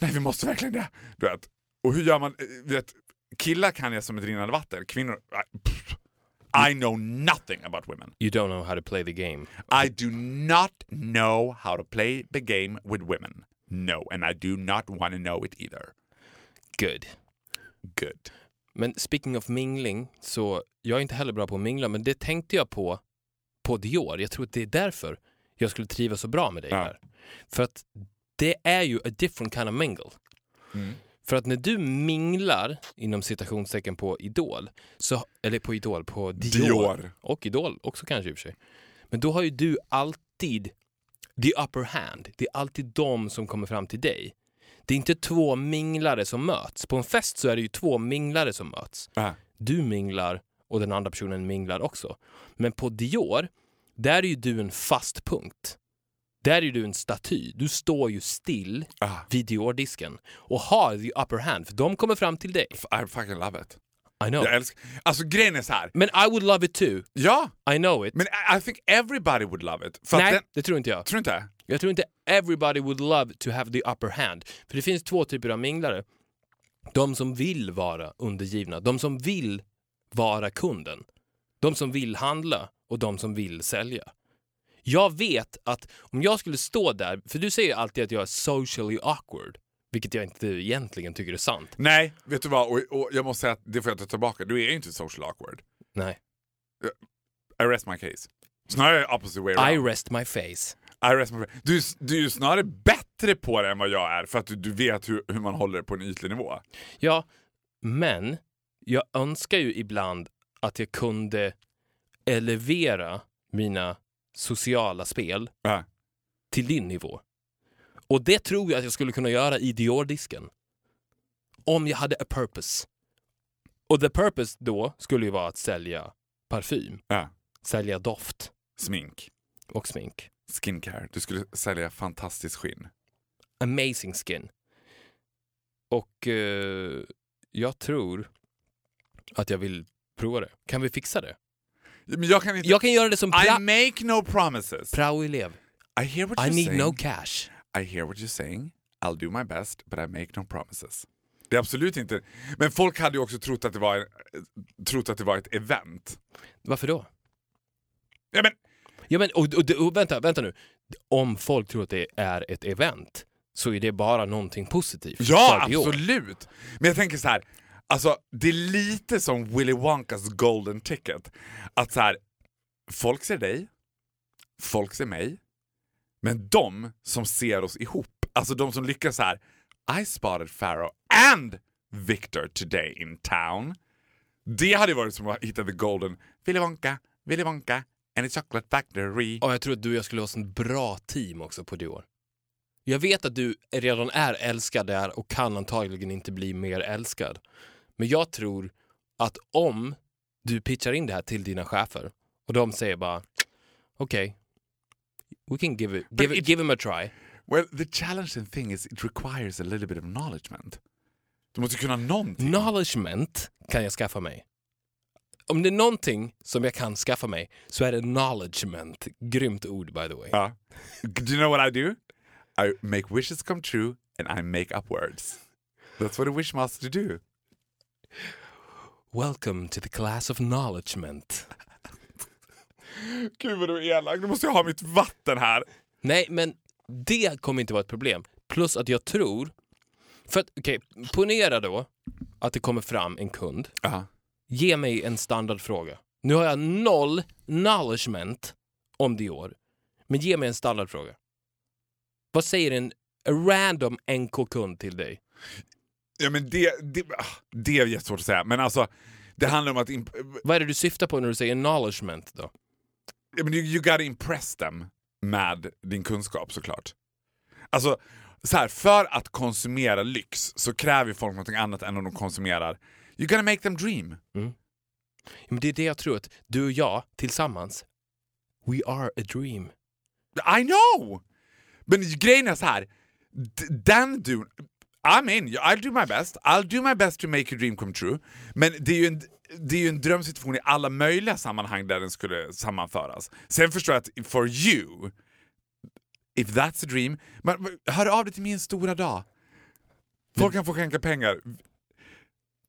S2: nej vi måste verkligen det. Du vet. Och hur gör man, eh, vet, killar kan jag som ett rinnande vatten, kvinnor, I, pff, I know nothing about women.
S3: You don't know how to play the game.
S2: I do not know how to play the game with women. No, and I do not want to know it either.
S3: Good.
S2: Good.
S3: Men speaking of mingling, så jag är inte heller bra på att mingla, men det tänkte jag på på Dior. Jag tror att det är därför jag skulle trivas så bra med dig
S2: Ja.
S3: här. För att det är ju a different kind of mingle.
S2: Mm.
S3: För att när du minglar, inom citationstecken på Idol, så, eller på Idol, på Dior,
S2: Dior.
S3: och Idol också kanske i och för sig. Men då har ju du alltid the upper hand. Det är alltid de som kommer fram till dig. Det är inte två minglare som möts. På en fest så är det ju två minglare som möts.
S2: Äh.
S3: Du minglar och den andra personen minglar också. Men på Dior, där är ju du en fast punkt. Där är du en staty. Du står ju still
S2: Ah,
S3: vid Dior-disken och har the upper hand, för de kommer fram till dig.
S2: I fucking love it.
S3: I know.
S2: Jag älskar, alltså grejen är så här.
S3: Men I would love it too.
S2: ja,
S3: I know it.
S2: men I, I think everybody would love it. För
S3: Nej,
S2: den,
S3: det tror inte jag.
S2: tror inte?
S3: Jag tror inte everybody would love to have the upper hand. För det finns två typer av minglare. De som vill vara undergivna, de som vill vara kunden. De som vill handla och de som vill sälja. Jag vet att om jag skulle stå där, för du säger alltid att jag är socially awkward, vilket jag inte egentligen tycker är sant.
S2: Nej, vet du vad? Och, och jag måste säga att det får jag ta tillbaka. Du är ju inte social awkward.
S3: Nej.
S2: I rest my case. Snarare opposite way
S3: I
S2: around.
S3: rest my face.
S2: I rest my Du, du är ju snarare bättre på det än vad jag är för att du, du vet hur, hur man håller det på en ytlig nivå.
S3: Ja, men jag önskar ju ibland att jag kunde elevera mina sociala spel
S2: Ja.
S3: till din nivå. Och det tror jag att jag skulle kunna göra i Dior-disken. Om jag hade a purpose. Och the purpose då skulle ju vara att sälja parfym,
S2: Ja.
S3: sälja doft
S2: Smink.
S3: och smink.
S2: Skincare. Du skulle sälja fantastiskt skinn.
S3: Amazing skin. Och eh, jag tror att jag vill prova det. Kan vi fixa det?
S2: Men jag kan inte...
S3: Jag kan göra det som
S2: I make no promises.
S3: prao-elev.
S2: I hear what
S3: I
S2: you're
S3: need
S2: saying.
S3: no cash.
S2: I hear what you're saying. I'll do my best, but I make no promises. Det är absolut inte... Men folk hade ju också trott att det var, trott att det var ett event.
S3: Varför då?
S2: Ja, men,
S3: Ja, men, och, och, och, vänta, vänta nu. Om folk tror att det är ett event så är det bara någonting positivt.
S2: ja, absolut! Men jag tänker så här. Alltså, det är lite som Willy Wonkas golden ticket. Att så här, folk ser dig, folk ser mig, men de som ser oss ihop, alltså de som lyckas så här. I spotted Pharaoh and Victor today in town. Det hade ju varit som att hitta the golden Willy Wonka, Willy Wonka and a chocolate factory.
S3: Och jag tror att du och jag skulle ha ett bra team också på Dior. Jag vet att du redan är älskad där och kan antagligen inte bli mer älskad. Men jag tror att om du pitchar in det här till dina chefer och de säger bara okej, we can give it, give,
S2: it-
S3: it, give him a try.
S2: Well, the challenging thing is it requires a little bit of acknowledgement. Du måste kunna någonting.
S3: Knowledgement kan jag skaffa mig. Om det är någonting som jag kan skaffa mig så är det knowledgement. Grymt ord by the way.
S2: Ja. Do you know what I do? I make wishes come true and I make up words. That's what a wishmaster do.
S3: Welcome to the class of knowledgement. (laughs)
S2: Gud vad du är elak, nu måste jag ha mitt vatten här.
S3: Nej, men det kommer inte vara ett problem. Plus att jag tror... För att, okej, ponera då att det kommer fram en kund.
S2: Ja.
S3: Ge mig en standardfråga. Nu har jag noll knowledgement om Dior. Men ge mig en standardfråga. Vad säger en random NK-kund till dig?
S2: Ja men det, det, ah, det är jättesvårt att säga, men alltså det handlar om att
S3: Vad är det du syftar på när du säger knowledgement då?
S2: Ja, men you, you gotta impress them med din kunskap såklart. Alltså, så här, för att konsumera lyx så kräver folk något annat än om de konsumerar. You gotta make them dream.
S3: Ja, Men det är det jag tror att du och jag tillsammans, we are a dream.
S2: I know! Men grejen är så här. den du... I'm in, I'll do my best. I'll do my best to make your dream come true. Men det är ju en, det är ju en drömsituation i alla möjliga sammanhang där den skulle sammanföras. Sen förstår jag att for you, if that's a dream, men, hör av dig till min stora dag. Folk kan få skänka pengar.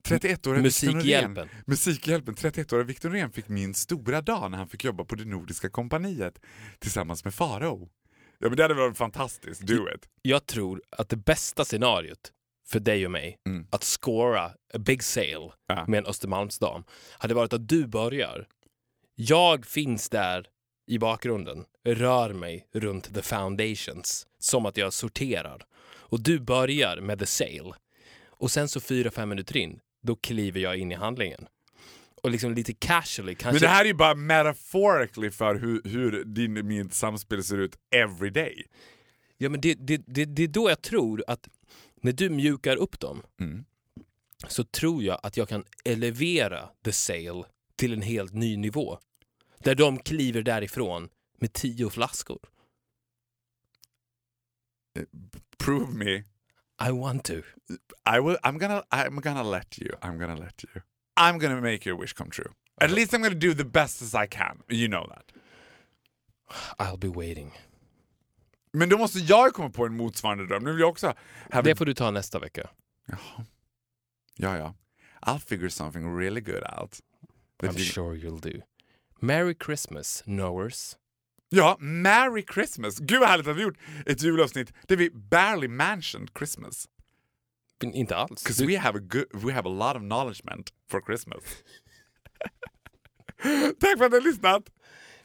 S2: 31-åriga Victor Norén.
S3: Musikhjälpen.
S2: Musikhjälpen. 31-åriga Victor Norén fick min stora dag när han fick jobba på det Nordiska kompaniet tillsammans med Farao. Ja men det hade varit fantastiskt. Do it.
S3: Jag tror att det bästa scenariot för dig och mig
S2: Mm.
S3: att scora a big sale
S2: Ja.
S3: med en Östermalmsdam hade varit att du börjar. Jag finns där i bakgrunden, rör mig runt the foundations som att jag sorterar. Och du börjar med the sale. Och sen så fyra, fem minuter in, då kliver jag in i handlingen. Och liksom lite casually kanske...
S2: Men det här är ju bara metaphorically för hur, hur din mitt samspel ser ut every day.
S3: Ja, men det, det, det, det är då jag tror att när du mjukar upp dem
S2: Mm.
S3: så tror jag att jag kan elevera the sale till en helt ny nivå. Där de kliver därifrån med tio flaskor.
S2: Prove me.
S3: I want to.
S2: I will, I'm, gonna, I'm gonna let you. I'm gonna let you. I'm gonna make your wish come true. At least I'm gonna do the best as I can. You know that.
S3: I'll be waiting.
S2: Men då måste jag komma på en motsvarande dröm. Nu vill jag också have
S3: Det får du ta nästa vecka.
S2: Jaha. Ja, ja. I'll figure something really good out.
S3: I'm
S2: you-
S3: sure you'll do. Merry Christmas, knowers.
S2: Ja, Merry Christmas! Gud vad härligt att vi gjort ett julavsnitt där vi barely mentioned Christmas.
S3: Inte alls.
S2: Because
S3: Du,
S2: we have a good, we have a lot of knowledgement for Christmas. (laughs) Tack för att ni har lyssnat!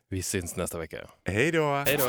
S3: vi syns nästa vecka.
S2: Hej då!
S3: Hej då.